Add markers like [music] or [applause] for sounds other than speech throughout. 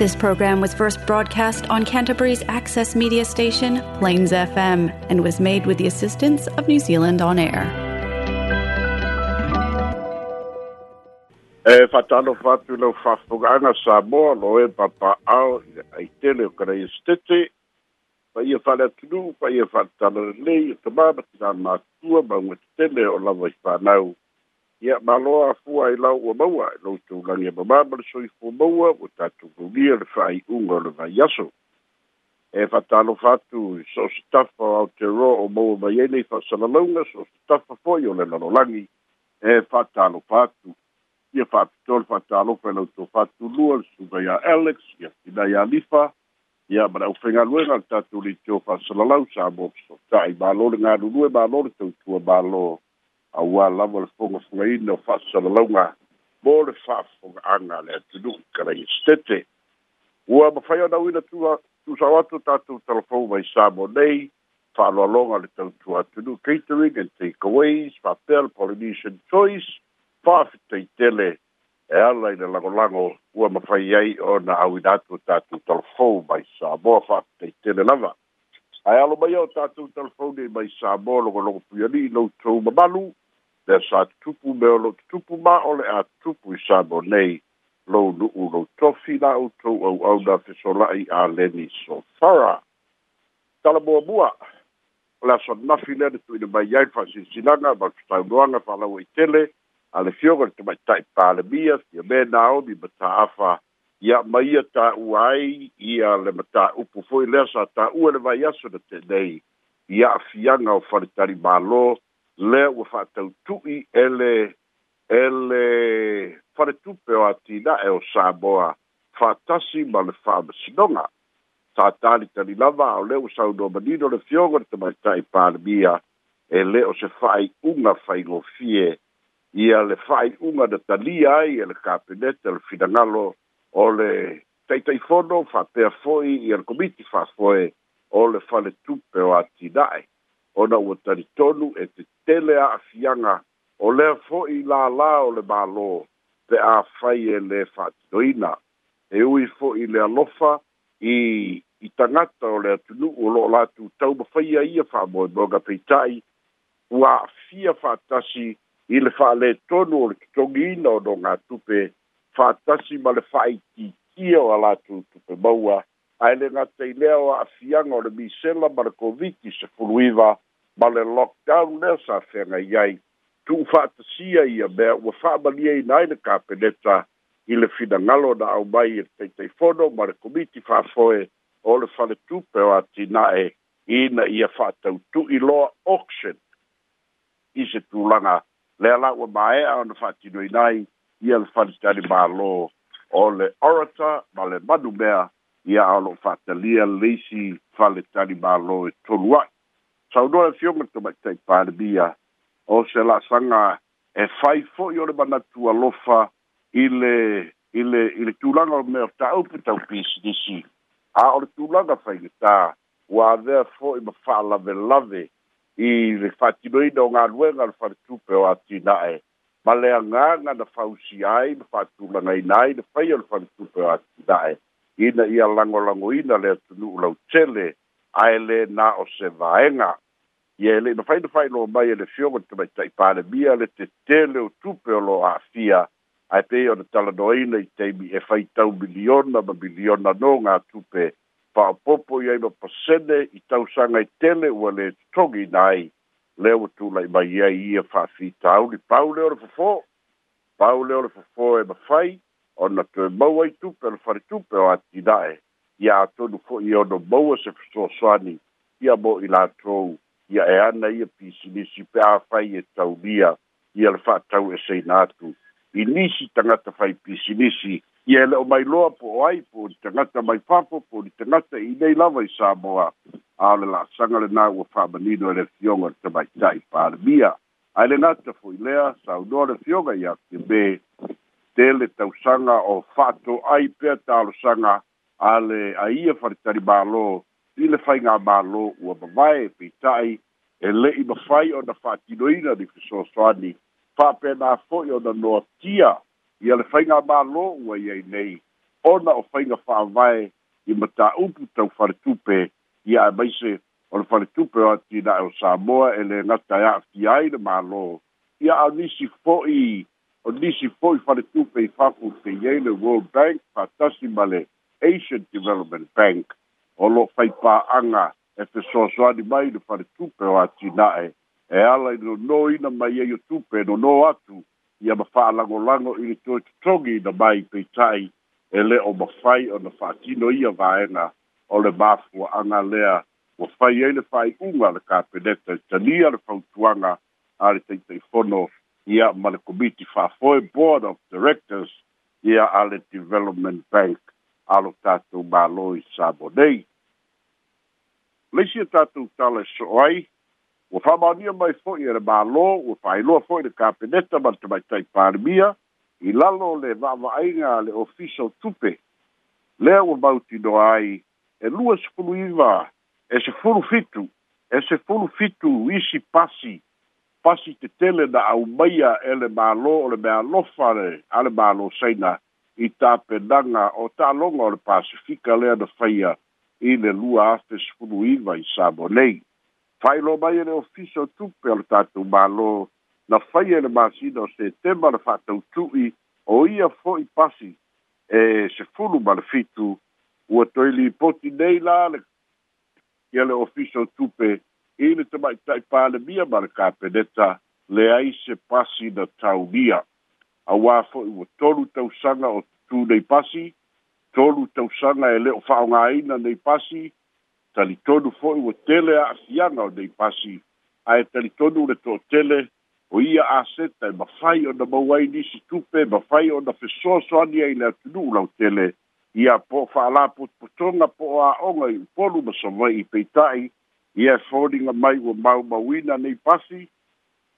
This program was first broadcast on Canterbury's access media station, Plains FM, and was made with the assistance of New Zealand On Air. E eh, Fatu whatu lau whawhunganga Samoa lo e Papa papaao i tele o kare estete, pa ia whale tunu, pa ia whatalo lei, o tamama tina mātua, ma ngwe tele o lawa i whanau. Ya, maloa afua ai lau ua maua e loutou gagi e mamā ma le soifua maua ua tatou kaulia le fa'ai'uga o le vaiaso e fa'atalofa atu so o se tafa o aotero o maua mai ai e nei fa'asalalauga so o se tafa fo'i o le lalolagi e fa'atalofa atu ia fa'apito le fa'atalofa i loutou fa'atulua le suvaia alex ia finai alifa ia ma le ʻaufaigaluega le tatou litio fa'asalalau sa mo so ta'i mālo le galulue mālo le tautua mālo aua lava le fogafogaina o fa'asalalauga mo le fa'afoga'aga le atunu'u kalai setete ua mafai ona uina tu tusao atu tu talafou mai sa mo nei fa'aloaloga le tautua atunu'u catering and takeaways fa'apea le polynesian choice fa'afitaitele e ala i le lagolago ua mafai ai ona auina atu tatou talafou mai sa moa fa'afitaitele lava ae alo mai ao tatou talafou nei mai sa mo logologo puialii le sa tupu me o lo tupu ma o le a tupu i sa mo nei lo nuu lo tofi la o tou au au na te sola i a leni so fara. Tala mua mua, la sa nafi le tu i le mai ai fa sinanga ma kutai luanga fa lau i tele a le fioga le te mai tai pa le mia si a me na o ni mata afa i a mai a ta uai i a le mata upu foi le sa ta ua le vai aso na te nei i a fianga o fa le tari malo Le lea ua fa'atautu'i ele ele faletupe o atina'e o saboa fa'atasi ma le fa'amasinoga tātali tali lava o le ua saunoa manino le fioga le tamaita'i palemia e lē o se fa'ai'uga faigofie ia le fa'ai'uga na talia ai e le kapeneta le finagalo o le taʻitaʻifono fa'apea fo'i ia le fa fa'afoe o le faletupe o atina'e ona ua talitonu e te tele a'afiaga o lea fo'i lālā o le mālō pe a fai e lē fa'atinoina e ui fo'i le alofa i i tagata o le atunu'u o lo'o latu tau ma faia ia fa'amoemoega peita'i ua a'afia fa'atasi i le fa'alētonu o le totogiina o nogā tupe fa'atasi ma le fa'aitikia o a latu tupe maua ae le gataileao a'afiaga o le misela ma le koviti se fuluiva ma le lockdown lea sa fega i ai tuufa'atasia ia mea ua fa'amalia ina ai le kapeneta i le finagalo na au mai e le taitaifono ma le komiti fa'afoe o le faletupe o atina'e ina ia fa'atautu'i loa auction i se tulaga lea la ua māea ona fa'atinoina ai ia le faletalimālō o le orata ma le manu mea ia ao lo'o fa'atalia leisi faletalimālō e tolu a'i saunoa le fioga tomaitai palemia o se la'asaga e fai fo'i o le manatu alofa i le i le i le tulaga o mea o ta'aupu tau pisinisi a o le tulaga faigatā ua avea fo'i ma fa'alavelave i le fa'atinoina o galuega le faletupe o atina'e ma le agaga na fausia ai ma fa'atulagaina ai le faia o le faletupe o atina'e ina ia lagolagoina le atunu'u lau tele ae na o se vaega ia lei na fainafai lo mai e le fioga te maitai palemia le tetele o tupe o lo aafia ae pei ona talanoaina i taimi e faitau miliona ma miliona no ga tupe popo i ai ma pasene i tausaga i tele ua lē totogi ina ai lea ua tulai mai ai ia faafitauli pau leo le fofō pau leo le fofō e, e mafai ona toe mau ai tupe ona faritupe o atinaʻe ia atonu fo'i ono maua se fesoasoani ia mo i latou ia e ana ia pisinisi pe afai e taulia ia le fa'atau eseina atu i nisi tagata fai pisinisi ia e le'o mai loa po o ai po o ni tagata mai fafo po o ni tagata i nei lava i sa moa a o le la'asaga lenā ua fa'amanino e le fioga le tamaita'i palemia ae le gata fo'i lea saunoa le fioga iakemē tele tausaga o fa'ato ai pea talosaga ale aia faritari balo i le faiga balo ua vavae peita'i e le'i mafai ona fa'atinoina li fesoasoani fa'apena fo'i ona noatia ia le faiga balo ua iai nei ona o faiga fa'avae i mataupu taufaletupe ia e maise o le faletupe o atina'e o samoa e le gata e a'afia ai le malō ia a nisi fo'i o nisi fo'i faletupe i fafu peiai le world bank fatasi ma le Asian Development Bank o lo fai pāanga e te soasoani mai le whare tupe o atinae e ala i no noina mai e o tupe no no atu ia ma whaalagolago i le toe totogi na mai peitai e le o mafai ona faatino ia vaega o le mafuaaga lea ua fai ai le faaiʻuga le kapeneta i tania le fautuaga a le taitaifono ia ma le komiti faafoe board of directors ia a le development bank alutatu māloi sabonei. Leisi tātou tala o fama whamaonia mai fo'i e mālo, o whailoa fo'i le kapeneta ma te mai tai pārmia, i lalo le va'ava'aiga le ofiso tupe, lea ua mautinoa ai e lua sepulu iva e sefulu fitu e sefulu fitu isi pasi pasi de na aumaia e le malo o le mealofa ale malo saina i tapenaga o ta'aloga o le pasifika lea na faia i le lua afe sefulu iva i sabo nei lo mai e le tupe mālō na faia de le masina o tema le fa'atautu'i o ia fo'i pasi e se fulu le fitu ua toi poti nei la le ia le ofiso o tupe i le tamaʻitaʻi le kapeneta le se pasi na taunia auā fo'i ua tolu tausaga o tutū nei pasi tolu tausaga e le o fa'aaogāina nei pasi talitonu fo'i ua tele asiana o nei pasi ae talitonu le to'otele o ia a aseta e mafai ona mauai nisi tupe e mafai ona fesoasoani ai le atunu'u lau tele ia po fa'alā potopotoga po o a'oga i upolu ma savai'i peita'i ia e foliga mai ua maumauina nei pasi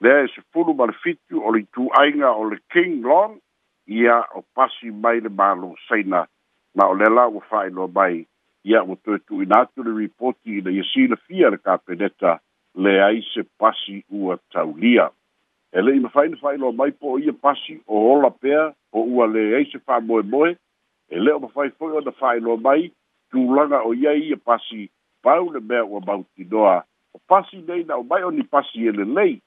lea e se fulu ma le fitu o le ituaiga o le king long ia o pasi mai le malo saina ma o le la ua fa'ailoa mai ia ua toe tu'uina atu le ripoti ina ia silafia le kapeneta leai se pasi ua taulia e le'i mafaina fa'ailoa mai po o ia pasi o ola pea o ua leai se fa'amoemoe e le o mafai fo'i ona fa'ailoa mai tulaga o ia ia pasi pau le mea ua mautinoa o pasi nei na o mai o ni pasi e lelei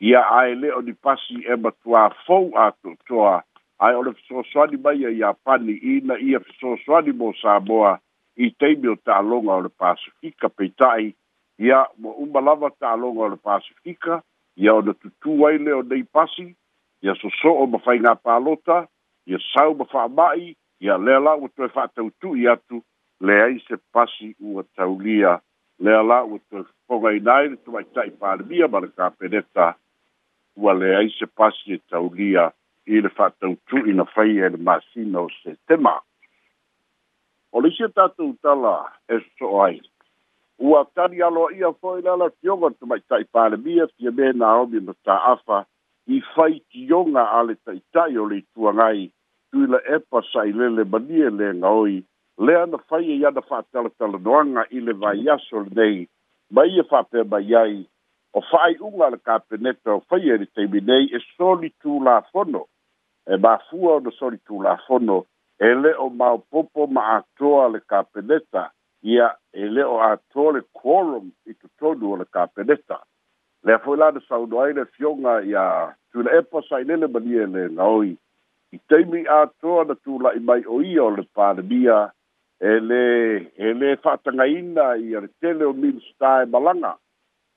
ia ae le o ni pasi e matuā fou atoatoa ae o le fesoasoani mai a e iapani ina ia fesoasoani mo samoa i taimi o taaloga o le pasifika peita'i ia ua uma lava taaloga o le pasifika ia ona tutū ai le o nei pasi ia soso'o ma faigā palota ia sau ma fa'ama'i ia lea la ua toe fa'atautu'i atu leai se pasi ua taulia lea la ua toe foga inai le tuma'ita'i palemia ma le kapeneta ua leai se pasi e taulia i le faatautu'i na fai e le masina o setema o le isi a tatou tala e soso'o ai ua tali aloa'ia fo'i le ala tioga le tamaita'i palemia fia me naomi ma ta'afa i fai tioga a le ta'ita'i o le ituagai tui la epa sa'ilele malie lega oi lea na fai e iana fa'atalatalanoaga i le vaiaso lenei ma ia e fa'apea mai ai o fai unga le ka peneta o fai ere te minei e soli tū la fono. E ma fua o no soli tū la fono, e le o mau popo ma atoa le ka peneta, ia e le o atoa le quorum i tu tonu o le ka peneta. Le a fai lana sa unu aile fionga ia tu le epa sa inele manie le ngaoi. I teimi atoa na tū la imai o ia o le pandemia, e le, e le fatanga ina i ar tele o minstai e malanga.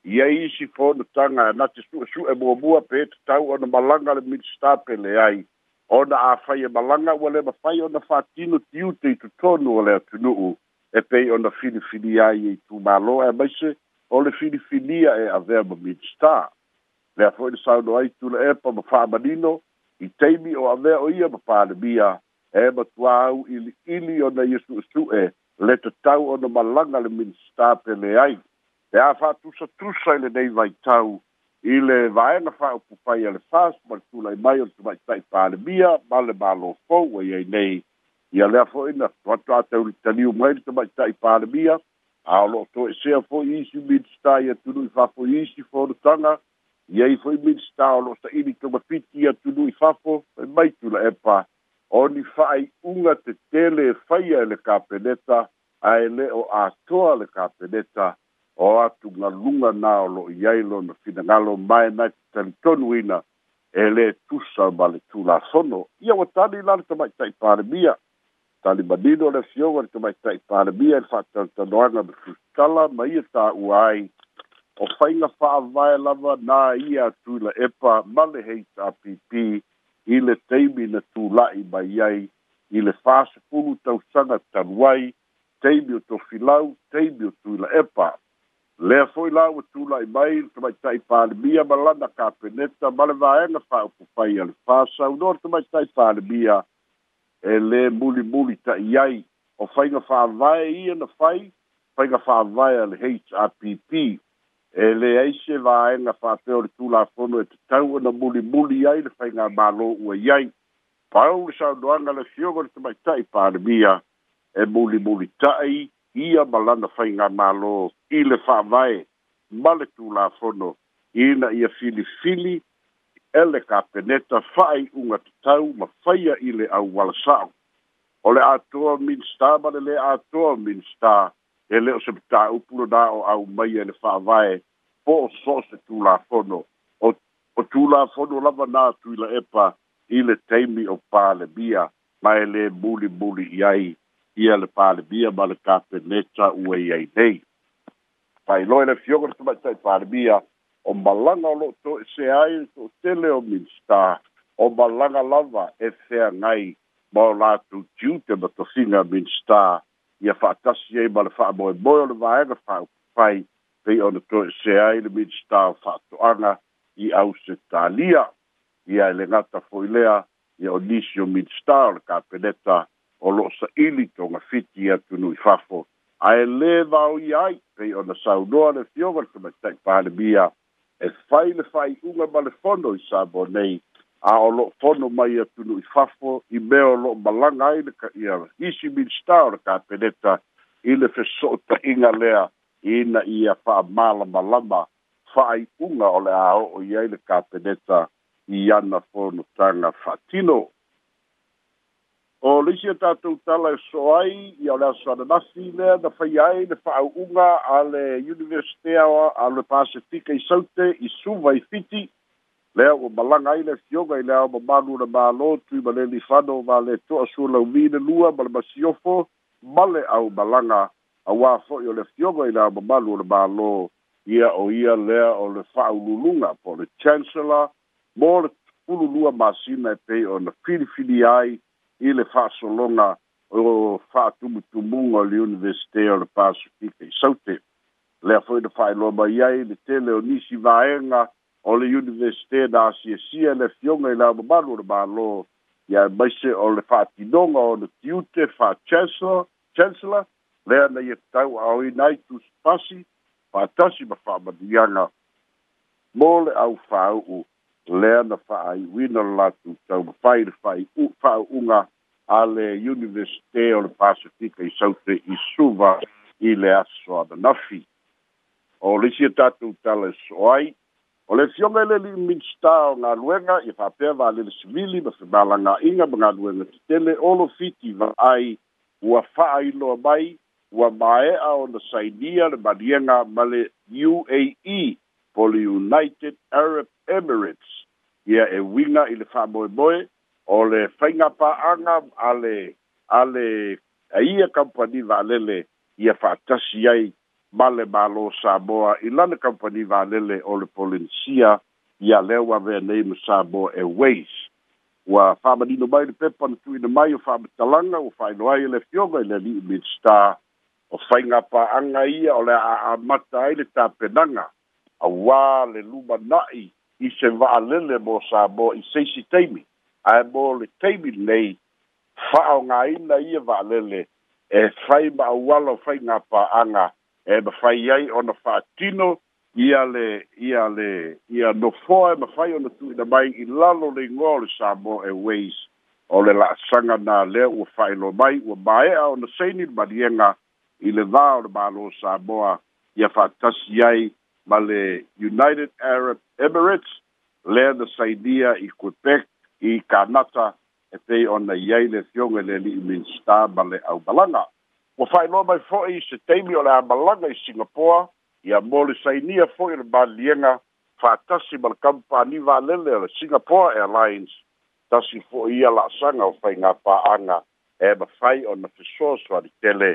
ia isi fonotaga na te suʻesuʻe muamua pe tatau ona malaga le minista pele ai ona afai e malaga ua le mafai ona faatino tiute i totonu o le atunuu e pei ona filifili ai e itumāloa e maise o le filifilia e avea ma minista lea fo'i e le sauno ai epa ma fa'amanino i teimi o avea o ia ma palemia e matuā au ili'ili ona ia e su'esu'e le tatau ona malaga le minista pele ai e a fa tusa tusa ile nei vai tau ile vai na fa upu pai ale fas ma tu lai mai o tu mai tai pale mia ma le malo fo wa ye nei ia le fo ina wa tu ata uri tani u mai tu mai tai pale mia a lo to e sea fo isi mid stai e tu lui fa fo isi fo ru tanga ia i fo i mid stai o lo sa ini tu mapiti e tu lui fa fo e mai tu la e pa o ni fa ai unga te tele e faya le ka peneta a ele o a toa le ka peneta a o atu ngalunga nā o lo iailo na fina ngalo mai na talitonu ina e le tusa ma le tū la sono. Ia wa tani lana ta mai tai pāremia. Tani manino le fionga ta mai tai pāremia e fata tanoanga me fustala ma ia tā uai. O whainga wha vai lava nā ia tū la epa ma le hei tā pipi i le teimi na tū lai mai iai i le fāsa pulu tau sanga tanuai teimi o tofilau teimi o tū la epa. lea fo'i la ua tulai mai tamaita'i palemia ma lana kapeneta ma le vaega fa'aupufai a e le fasaunoa e le tamaita'i palemia e lē mulimuli e ta'i ai o faiga fa'avae ia na fai faiga fa'avae a le happ e lē ai se vaega fa'apea o le tulafono e tatau ona mulimuli ai le faiga mālō ua iai pau le saunoaga le fioga le tamaita'i palemia e mulimuli ta'i ia malana fainga malo i le whaamai male tū la whono i na ia fili fili e le ka peneta whai unga te tau ma whaia i le au wala sao. O le atoa minsta ma le le atoa minsta e le o se pita upuro na o au mai e le whaamai po o so se tū la whono o, o tū la whono lava nā tui la epa i le teimi o pā le bia ma e le buli buli iai. ai ia le palemia ma le kapeneta ua i ai nei failoa i le fioga le tamaitai palemia o malaga o loo toe seai toʻatele o minista o malaga lava e feagai ma o latou tiu te matofiga minista ia fa'atasi ai ma le fa'amoemoe o le vaega fa'aupufai pei ona toe seai le minista o fa'ato'aga i ausetalia ia e le gata fo'i lea ia o nisi o minista o le kapeneta o lo'o sa'ili togafiti atu nui fafo ae lē vaoia ai pei ona saunoa le fioga le tamaita'i palemia e fai le fa'ai'uga ma le fono i sa nei a o lo'o fono mai atu nu'i fafo i mea o lo'o malaga ai le ka'ia isi minista o le kapeneta i le feso'ota'iga lea ina ia fa'amalamalama fa'ai'uga o le a o'o ai le kapeneta i ana fonotaga fa'atino o lisi e tatou tala e soai ia o le asoananafi lea na fai ai le fa'au'uga a le universitea a le pasifika i saute i suva i fiti lea ua malaga ai le fioga i le ao mamalu le mālō tui ma le lifano ma le to'asulaumi le lua ma le masiofo ma le au malaga auā fo'i o le fioga i le ao mamalu le mālō ia o ia lea o le fa'aululuga po le chancellor mo le tululua masina e pei ona filifili ai i le fa'asologa o fa'atumutumuga o le universite o le pasifika i saute lea fo'i le fa'ailoa mai ai le tele o nisi vaega o le universite na asiasia le afioga i le aomamalu o le mālō ia maise o le fa'atinoga o le tiute fa'achancellor chancellor lea na ia e tau aoina ai tusipasi fa'atasi ma fa'amaniaga mo le ʻaufāu'u lea na fa'aiuina le latou taumafai le fa'aiu a le universite o le pasifika i saute i suva i le aso ananafi o le e tatou tala e so'o ai o le fioga i le li'i o galuega ia fa'apea valele sivili ma femalagā'iga ma galuega tetele olofiti va'ai ua fa'ailoa mai ua mae'a ona sainia le maliega ma le uae po le united arab emirates ia e uiga i le fa'amoemoe o le faiga pa'aga a le a le aia kampani va'alele ia fa'atasi ai ma le mālō samoa i lana kampani va'alele o le polinisia ia lea ua avea nei ma samoa airways ua fa'amanino mai le pepa na tu'uina mai o fa'amatalaga ua faailoa ai e le fioga i le ali'i midstar o faiga pa'aga ia o le a'aamata ai le tapenaga auā le lumana'i i se va'alele mo sa mo i seisi teimi ae mo le teimi lei fa'aogāina ia va'alele e fai ma'auala o fai ga pa'aga e mafai ai ona fa'atino ia le ia le ia nofoa e mafai ona tu'uina mai i lalo le igoa o le sa mo e ways o le la'asaga na lea ua fa'ailo mai ua mae'a ona saini le maliega i le cā o le mālō sa moa ia fa'atasi ai by United Arab Emirates, lea na sainia i Quebec, i Kanata, e pei ona iai le fioga le ali'i minista ma le aumalaga ua fa'ailoa mai fo'i se taimi o le amalaga i singapore ia mo le sainia fo'i le maliega fa'atasi ma le kampaniva alele o le singapore airlines tasi fo'i ia la'asaga o faigā pa'aga e mafai ona fesoasoalitele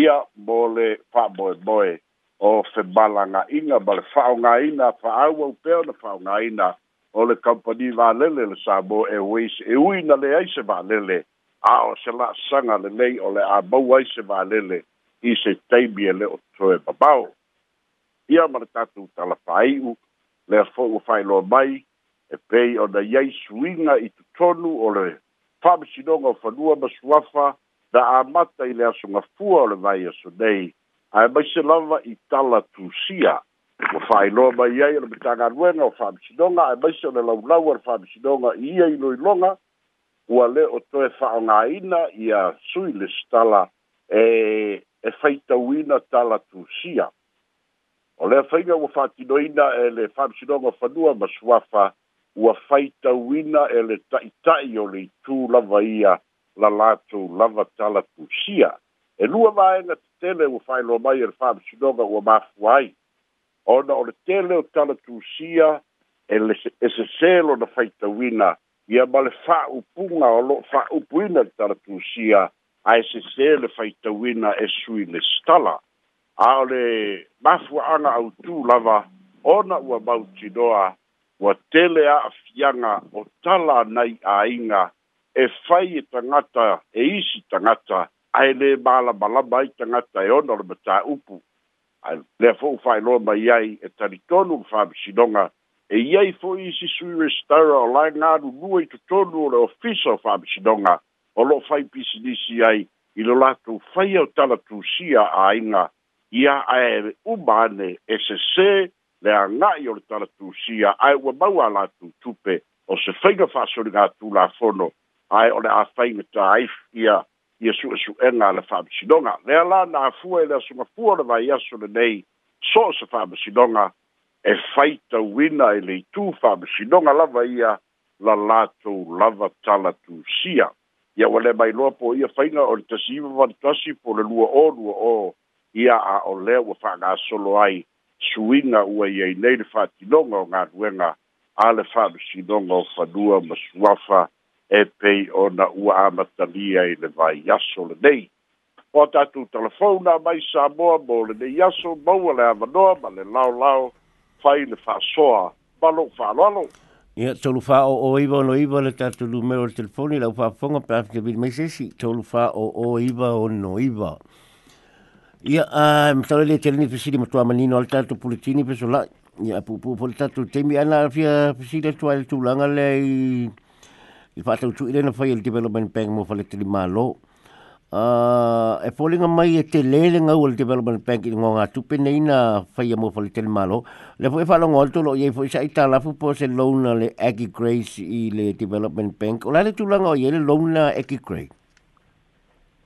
ia mo boy. fa'amoemoe o se balanga inga bale faunga ina fa au au peo na faunga ina o le kampani va lele le sabo e weis e ui na le ai se va lele a o se la sanga le lei o le a bau ai se va lele i se teibi e le o troe babau ia mara tatu tala fai u le a fo u fai lo mai e pei o na iai suinga i tu tonu o le fabisidonga o fanua masuafa da a mata i le asunga fua o le vai aso nei ae maise lava i tala tusia ua faailoa mai ai o le tagaluega o fa'amasinoga ae maise o le laulau o le fa'amasinoga i ia iloiloga ua lē o toe fa'aogāina ia sui le stala e e faitauina tala tusia o lea faiga ua fa'atinoina e le fa'amasinoga fanua ma suafa ua faitauina e le ta'ita'i o le itū lava ia la latou lava tala tusia e lua vaega tetele fai lo mai er le faamasinoga ua mafua ai ona o le tele o talatusia e le esesē e lona faitauina ia ma u fa'aupuga o lo fa lo'o fa'aupuina le talatusia a esesē le faitauina e sui le stala a o le au tu lava ona ua mautinoa ua tele a'afiaga o tala nai āiga e fai e tagata e isi tagata ai le bala bala mai tanga tai e ona le mata upu ai le fo fai lo mai ai e tari tonu fa bisidonga e iai fo i si sui restara o lai ngā rurua i tu tonu o le ofisa o fa bisidonga o lo fai pisi nisi ai i lo lato fai au tala tu sia a inga ia ai e umane e se se le a ngai o le tala tu sia ai ua mau a lato tupe o se fai ngā fa sori ngā tu la fono ai o le a fai ngā ta ia ia suʻesuʻega a le fa'amasinoga lea la na afua i le asogafua le vaiaso lenei so o se fa'amasinoga e fai tauina i le itu fa'amasinoga lava ia la latou lava talatusia ia ua lē mailoa po ia faina o le tasi iva vanatasi po le lua o lua o ia a o lea ua fa'agasolo ai suiga ua iai nei le fa'atinoga o galuega a le fa'amasinoga o fanua ma suafa e pei o na ua amatalia i le vai yaso le nei. O tatu telefona mai sa moa mo le nei yaso maua le avanoa ma le lao lao fai le fa soa balo fa lalo. Ia tolu fa o o iwa no iwa le tatu lumeo le telefoni lau fa fonga pa afika vini mai sesi tolu fa o o iwa o no iwa. Ia a um, mtale le tele ni fesiri matua manino al tatu pulitini peso la. Ia pupu pulitatu temi ana afia fesiri tuale tulanga le i... Tu i whātau tu irena whai il e Development Bank mo whaletiri mālo. Uh, e pōlinga mai e te lele ngau al Development Bank i ngonga tupe nei na whai a e mo whaletiri mālo. Le pō e whālo ngolto lo iei fō isa i tā lafu pō se loana le Aggie Grace i le Development Bank. O lale tūlanga o iei le loana Aggie Grace.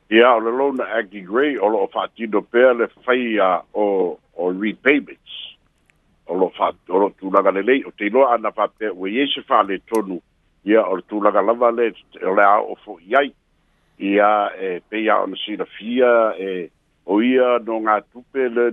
Ia, o le loana Aggie Gray, o lo whātino pēr le whai a o, o repayments. O lo whātino, o lo tūlanga le lei, o te inoa ana whātino, o iei se whāle tonu, ia o le tulaga lava le o le ao fo'i ai ia e peia ona silafia e o ia nogatupe le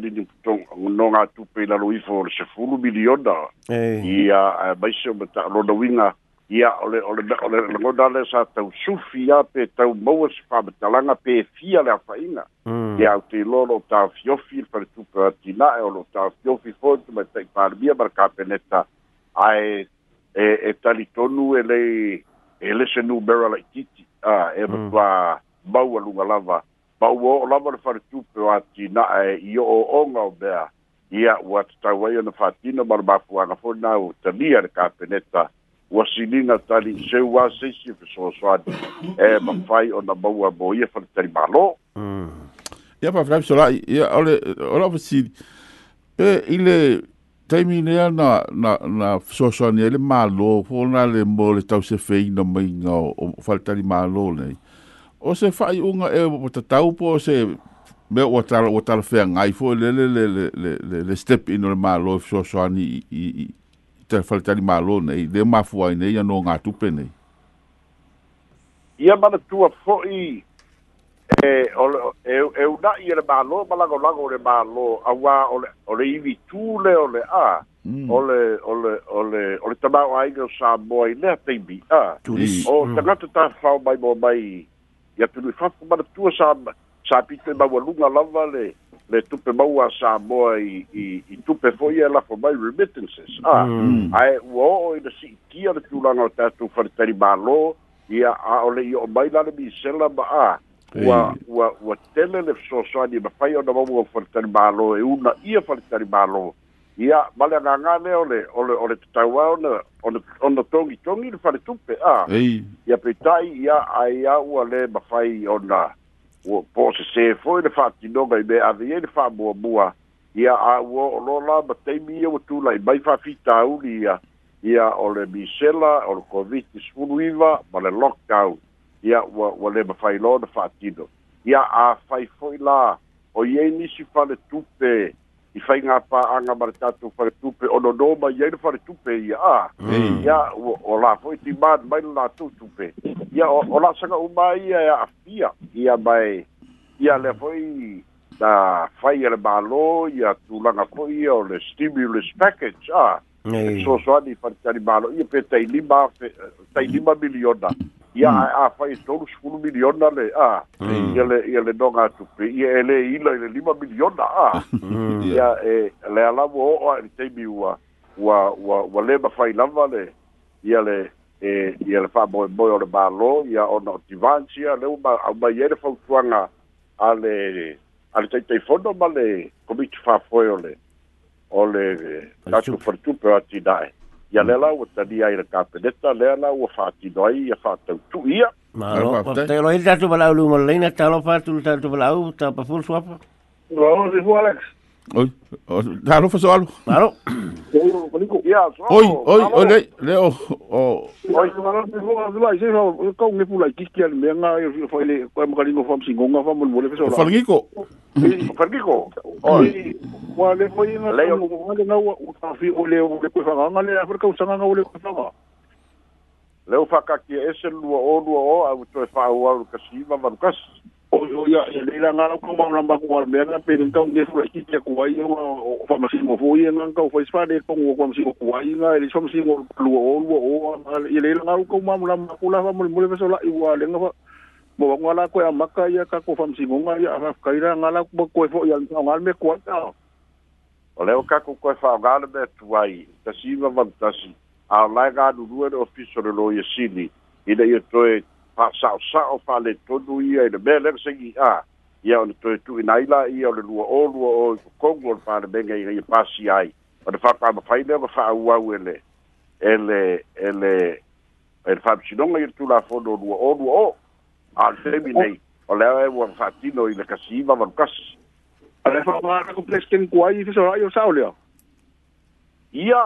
nogatupe i lalo ifo o le sefulu miliona e. ia e, maise o matalonauiga ia o le lagona le sa tausufi ia pe taumaua se faamatalaga pe e fia le afaina mm. ia au teiloa loo tafiofi le faletupe atinae o loo tafiofi foi tumaitaʻi palemia ma le kapeneta ae e e tali tonu e le e le se nu bera la kiti a e mm. va bau alu lava bau o lava le far tu pe ati na e io o onga o bea ia u at ta wai ona fa ti na bar ba fu ana fo na u ta bia le ka peneta u asilina tali se u a se si fe so so ati e ma fai ona bau a bo ia far tali balo ia pa fra so la ia ole ole fo si e ile taimi lea na, na, na soasani ele mālō fona le mo le tau se feina maiga o faletali mālō nei o se faaiʻuga e o tatau po o se mea ua tala ua talafeagai foi lele le le le le le step in le mālō e fesoasoani i i i faletali mālō nei le mafua ai nei anō gatupe nei ia manatua foʻi E, e e una ile balo balago lago le balo awa ole ole ivi tule ole a mm. ole ole ole ole tama o ai go sa boy le te bi a o tama to ta fa bai bo bai ya tu fa fa ba tu sa sa pite ba lunga lava le le tu pe ba wa sa boy i i tu pe e fo ia la fo bai remittances a mm. ai wo o de si kia de tu lango ta tu fa te balo ia a ole yo bai la le bi sela ba a ua ua ua tele le fesoasoani e mafai ona maua faletali mālō e una ia faletali mālō ia ma le agagā lea ole ole ole tatauā ona ona ona togitogi le faletupe a ia peitai ia aia ua lē mafai ona ua po sesē foi le faatinoga i me aveiai e le faamuamua ia aua o lo la ma taimi ia ua tulai mai faafitauli ia ia o le misela o le covid sfulu iva ma le lockdown ia ua ua le mafai loa na fa'atino ia afai fo'i la o iai nisi faletupe i faigā pa'aga ma le tatou faletupe o nonō mai ai le faletupe ia a ia mm. o la fo'i timāni mai le latou tupe ia o la'asaga'u mā ia e a'afia ia mai ia lea fo'i na fai le mālō ia tulaga fo'i ia o le stimulus package a soasoani i faletali mālō ia pe tailima tailima miliona ia mm. a ah, ah, fai tolu sepulu miliona le a ah. hmm. ia le ia le noga atu pe ia e lē ila i le lima miliona a ia [laughs] hmm. e le alavu o'o ae le taimi ua ua ua ua lē mafai lava le ia le e ia le fa'amoemoe o le mālō ia ona o tivansia le uma aumai ai le fautuaga a le a le taitaifono ma le komiti fa'afoe o le o le tatu falitupe o atinae ia le lau talia i le kapeleta lea lau whaatino ai ia whaatautu ia. Maro, te roi tatu walau lumo leina, talo whātulu tatu walau, tapafulu swapa. Rau, zihu Alex. Oi, taro fa soalu. Taro. Ia, soalu. Oi, oi, oi, le, le, o, o. Oi, se mara te fonga vila, i se fa, kau ngepu lai kiki ali mea ngā, e fa ele, koe makaringo fam singonga, fam mole mole fe soalu. Whaningiko. Whaningiko. Oi. Wa le foi ngā, le, ngā ngā ua, utafi o le, o le koe whanganga, le, afra kau sanganga o le koe whanganga. Leo whakakia ese lua o lua o, au toe whaau au kasi, ma marukasi. oi oi ai alei lagalo kau maonaba kualemeaga penikau gesulaikiki akuai ga famasigo foi agakau faisi faleepagua famasigo kuai ga ele famasigo lua o lua o ielei lagalo kau mamonama kula famolimoli faso lai ua alega mauaga lakoe amaka ia kako famasigoga ia afakaila galakoe foi agaleme kuai a o le o kako koe faaogale me tuai tasiga vamatasi aolae galulua le ofiso le loia sili ina ia toe fa'asa'osa'o fa'aletonu ia i le mea lega segi'ā ia o le toetu'ina ai la ia o le lua o o i kokogu o le palemega ia pasi ai o le fa'apa'amafai lea ma fa'auau ele ele ele e le fa'amasinoga i le tulafono o lua o lua o alfemi nei o lea e ua fa'atino i le kasiiva valukasi ale fa'amākaku plesken kuai fesora'i o sa'o lea ia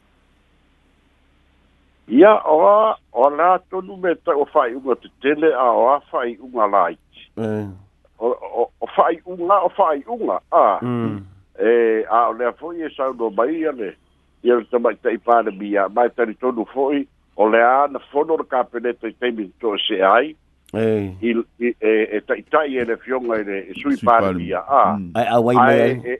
ia oa o la tonu me ta o fai unga te tele a eh. o a fai unga lai o fai unga o fai unga a e a o lea foi e sau no mai ane i ane ta mai ta i pāne mi a mai tari tonu foi o lea ana fono ka peneta i teimi to se ai eh. e ta e i tai ele fionga ele e sui pāne mi a a mm. a wai mai e,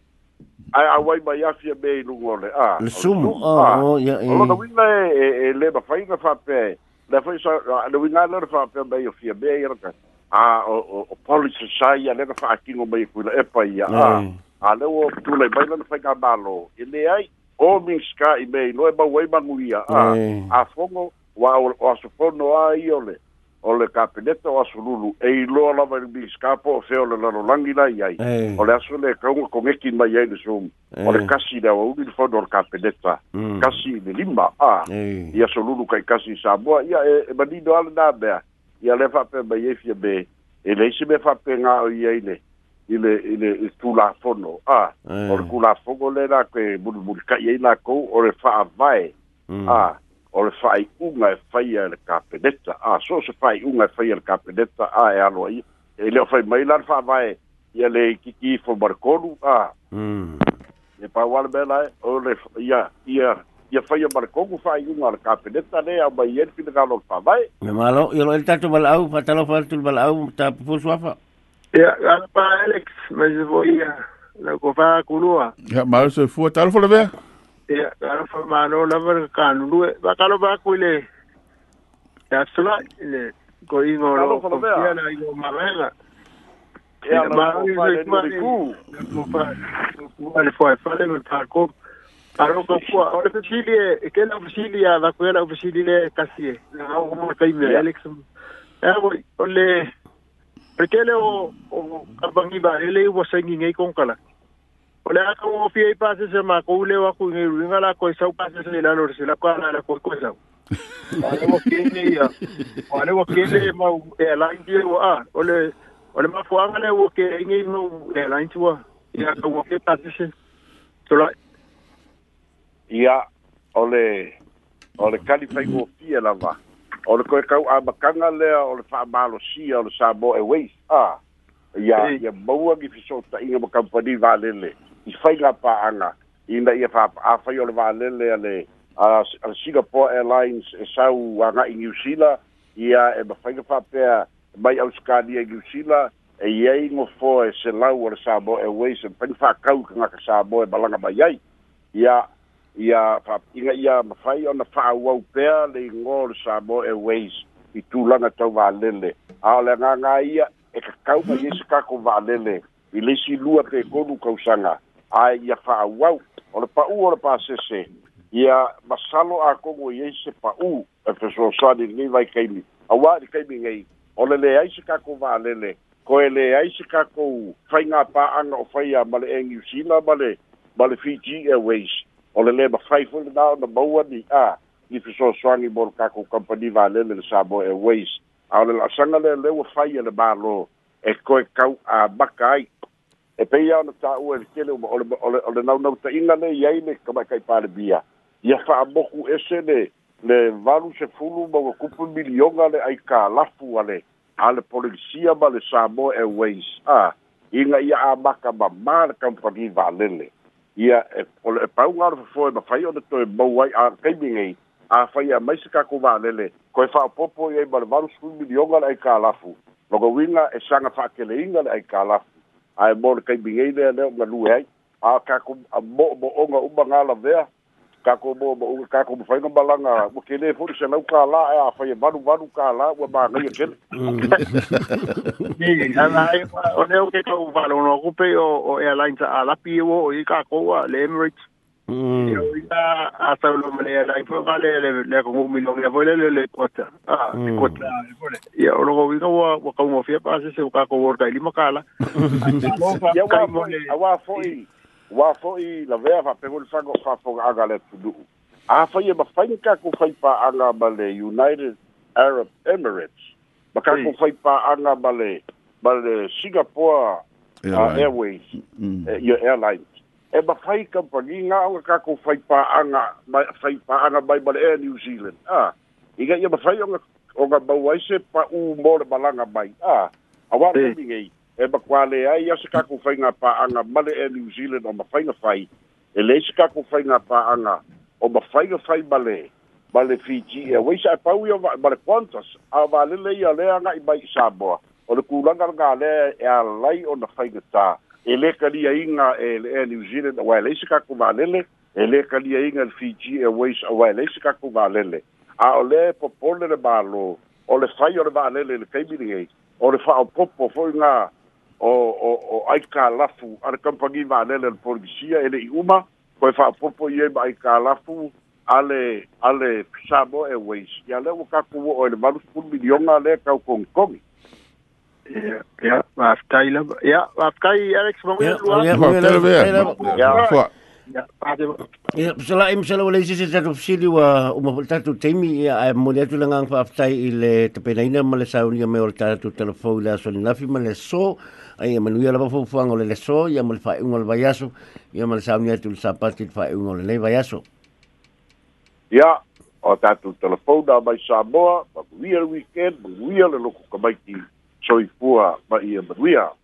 ai awai mai afi a mei lungu a. Le sumu, o, o, ia, e. O lona wina e, e, le ma whainga whapea, le whai sa, le wina lona be mei o fia mei raka, a, o, o, o poli se sai, a lena whaakingo mei e epa ya a. A leo tūlei mai lona whainga malo, e le ai, o minska i mei, loe mauai manguia, a. A fongo, wa o asofono a i ole. o le kapeneta o asolulu e iloa lava i miskapo o fea o le lalolagi lai ai eh. o le aso le kauga kogeki mai ai le som o le eh. kasi le auauli le fono o le kapeneta hmm. kasi i le lima a eh. i asolulu kai kasi i samoa ia e, e manino ale na mea ia le faapea mai ai e fia me e le isi me faapegā o i ai le i le i le tulafono a o le kulafogo le la koe mulimuli kai ai lakou o le faavae hmm. a o le faaiʻuga e faia le kapeneta a so se faaiʻuga e faia le kapeneta a e aloa ia e leo fai mai la le faavae ia le kiki fomalekolu a hmm. e pauale mea lae o le ia ia ia faia malekogu faaiʻuga a le kapeneta le aumai ia e le finagalo o le faavae me malo ia loai le tatou malaau fatalofa letulu malaau tapupusu afa ia alapa alex ma se foia lauko fakulua ia mau se fua talofo le mea ia fa malo la ver kanu lu ba kalo ba ku le ya sula le ko ingo lo ko pia na ingo ma ku ku pa ku fa le pa e ke la ofisili ya va ko la ofisili le kasi e na o mo kai me Alex ya o o kabangi ba ele wo sengi ngai o le akagofia i pasese makou le wakuigeruiga la koisau pasese lalore selakalala koi koisau alewakeneia ale wakene mau airlines ye wa a ole ole mafuaga le wakeaigei mau airlines wa ia kauwake pasese tolai ia ole ole kali fai gofia lava ole koe kau amakaga lea ole faamalosia ole sabo airways a ia ia maua gifisootaʻiga ma kampani valele i fai ngā pāanga i na i a whaafai o le wā lele a le uh, Singapore Airlines e sau a ngā i New Zealand i a e ma fai ngā whaapea mai au skani i New Zealand e iei ngō fō e se lau o le Sābo e weis e pēng whaakau ka ngā ka Sābo e balanga mai iei i a i a whaapinga i a ma fai o na whaawau pēa le i ngō le Sābo e weis i tūlanga tau wā lele a o le ngā ngā i a e ka kau mai i e se kako wā lele i lesi lua pe konu kausanga mm -hmm. ae ia fa'auau o le pa'u o le pasese ia masalo akogo i ai se pa'ū e fesoasaliligai vai kaimi auā i kaimi gei e o le lē se kakou valele koe leai se kakou faigā pa'aga o faia ma le e niusila ma le ma le fiji airways o le lē mafai foi lenā ona maua ni a li fesoasoagi mo le kakou company valele le samoa airways a o le la'asaga leleu a fai e le mālō e koe kau amaka ai e pei ona tāua e lekele o le naunau taʻiga le iai le kamaekai palebia ia fa'amoku ese le le valu sefulu mauakupu e milioga le aikalafu ale le a le polisia ma le samoa airways a iga ia amaka mamā le kampani valele ia e e o le e pauga o fofoe mafai o toe mau ai akaimigei afai a maise kakou valele koe fa'apopo i ai ma le valu sefulu milioga le aikalafu logauiga e saga fa'akele'iga le aikalafu ae mo le kaimigei lea lea ga lue ai a kako mo mo onga uma ngala vea kako mo mo onga kako mo faina balanga mo kene fo se lau ka la e a fa ye vanu vanu ka la wa ba ngi ken ni ana o ne o ke ko va lo no kupe o e alain ta ala pio o i kako wa le emirates ia a tau lo mane na i pa le le le ko mo milong le vole le le kota ah o lo winga wa wa ka se se [laughs] ka ko wor ka eu kala ia wa mo wa foi wa foi la fago fa fo a fa ia ba fa ka ko fa pa aga ba United Arab Emirates ba ka ko fa pa aga ba le ba Singapore uh, Airways mm. eh, your airline e mawhai kampaginga o ka ko whai paanga mai, whai pāanga mai mare e New Zealand. Ah. Iga ia mawhai o ngā o ngā mauaise pa u mōre malanga mai. Ah. Awa yeah. rumi ngei, e makwale ai ase ka ko whai ngā pāanga mare New Zealand o mawhai nga whai. E leise ka ko whai ngā pāanga o mawhai ngā whai male. Male Fiji e waisa e pau i o male Qantas. A wālele i a lea ngā i mai i Samoa. O le kūlanga ngā lea e a lai o na whai ngā tāa. e lē kaliaiga e eh, le eh, new zealand auae laisi kakou valele e lē kaliaiga le fiji airways eh, auae laisi kakou valele a o e popole le mālō e. o le fai o le i le kaimiligei o le fa'aopopo fo'i ga o o o ai a le e, e kampagi o le polisia e le'i uma koe fa'apopo i ai ma ai kalafu ale ale samoa airways ia lea ua kako o e le malu sepulu milioga lea kau kogikogi Ja, ja, waar Taylor? Ja, waar Taylor Alex van Ja, ja, ja. Ja, ja, sala im sala wala sisi tatu sili wa uma tatu temi ya ai mo le tulanga fa aftai ile te pena ina male sa unia me ol tatu telefon la so na fi male so ai manu ya lava fu fuang ole le so ya male fa un ol ya male sa unia tul sapati fa un ol le vayaso ya o tatu telefon da mai sa moa ma weekend ma le loko kamaiti soifua ma ia maruia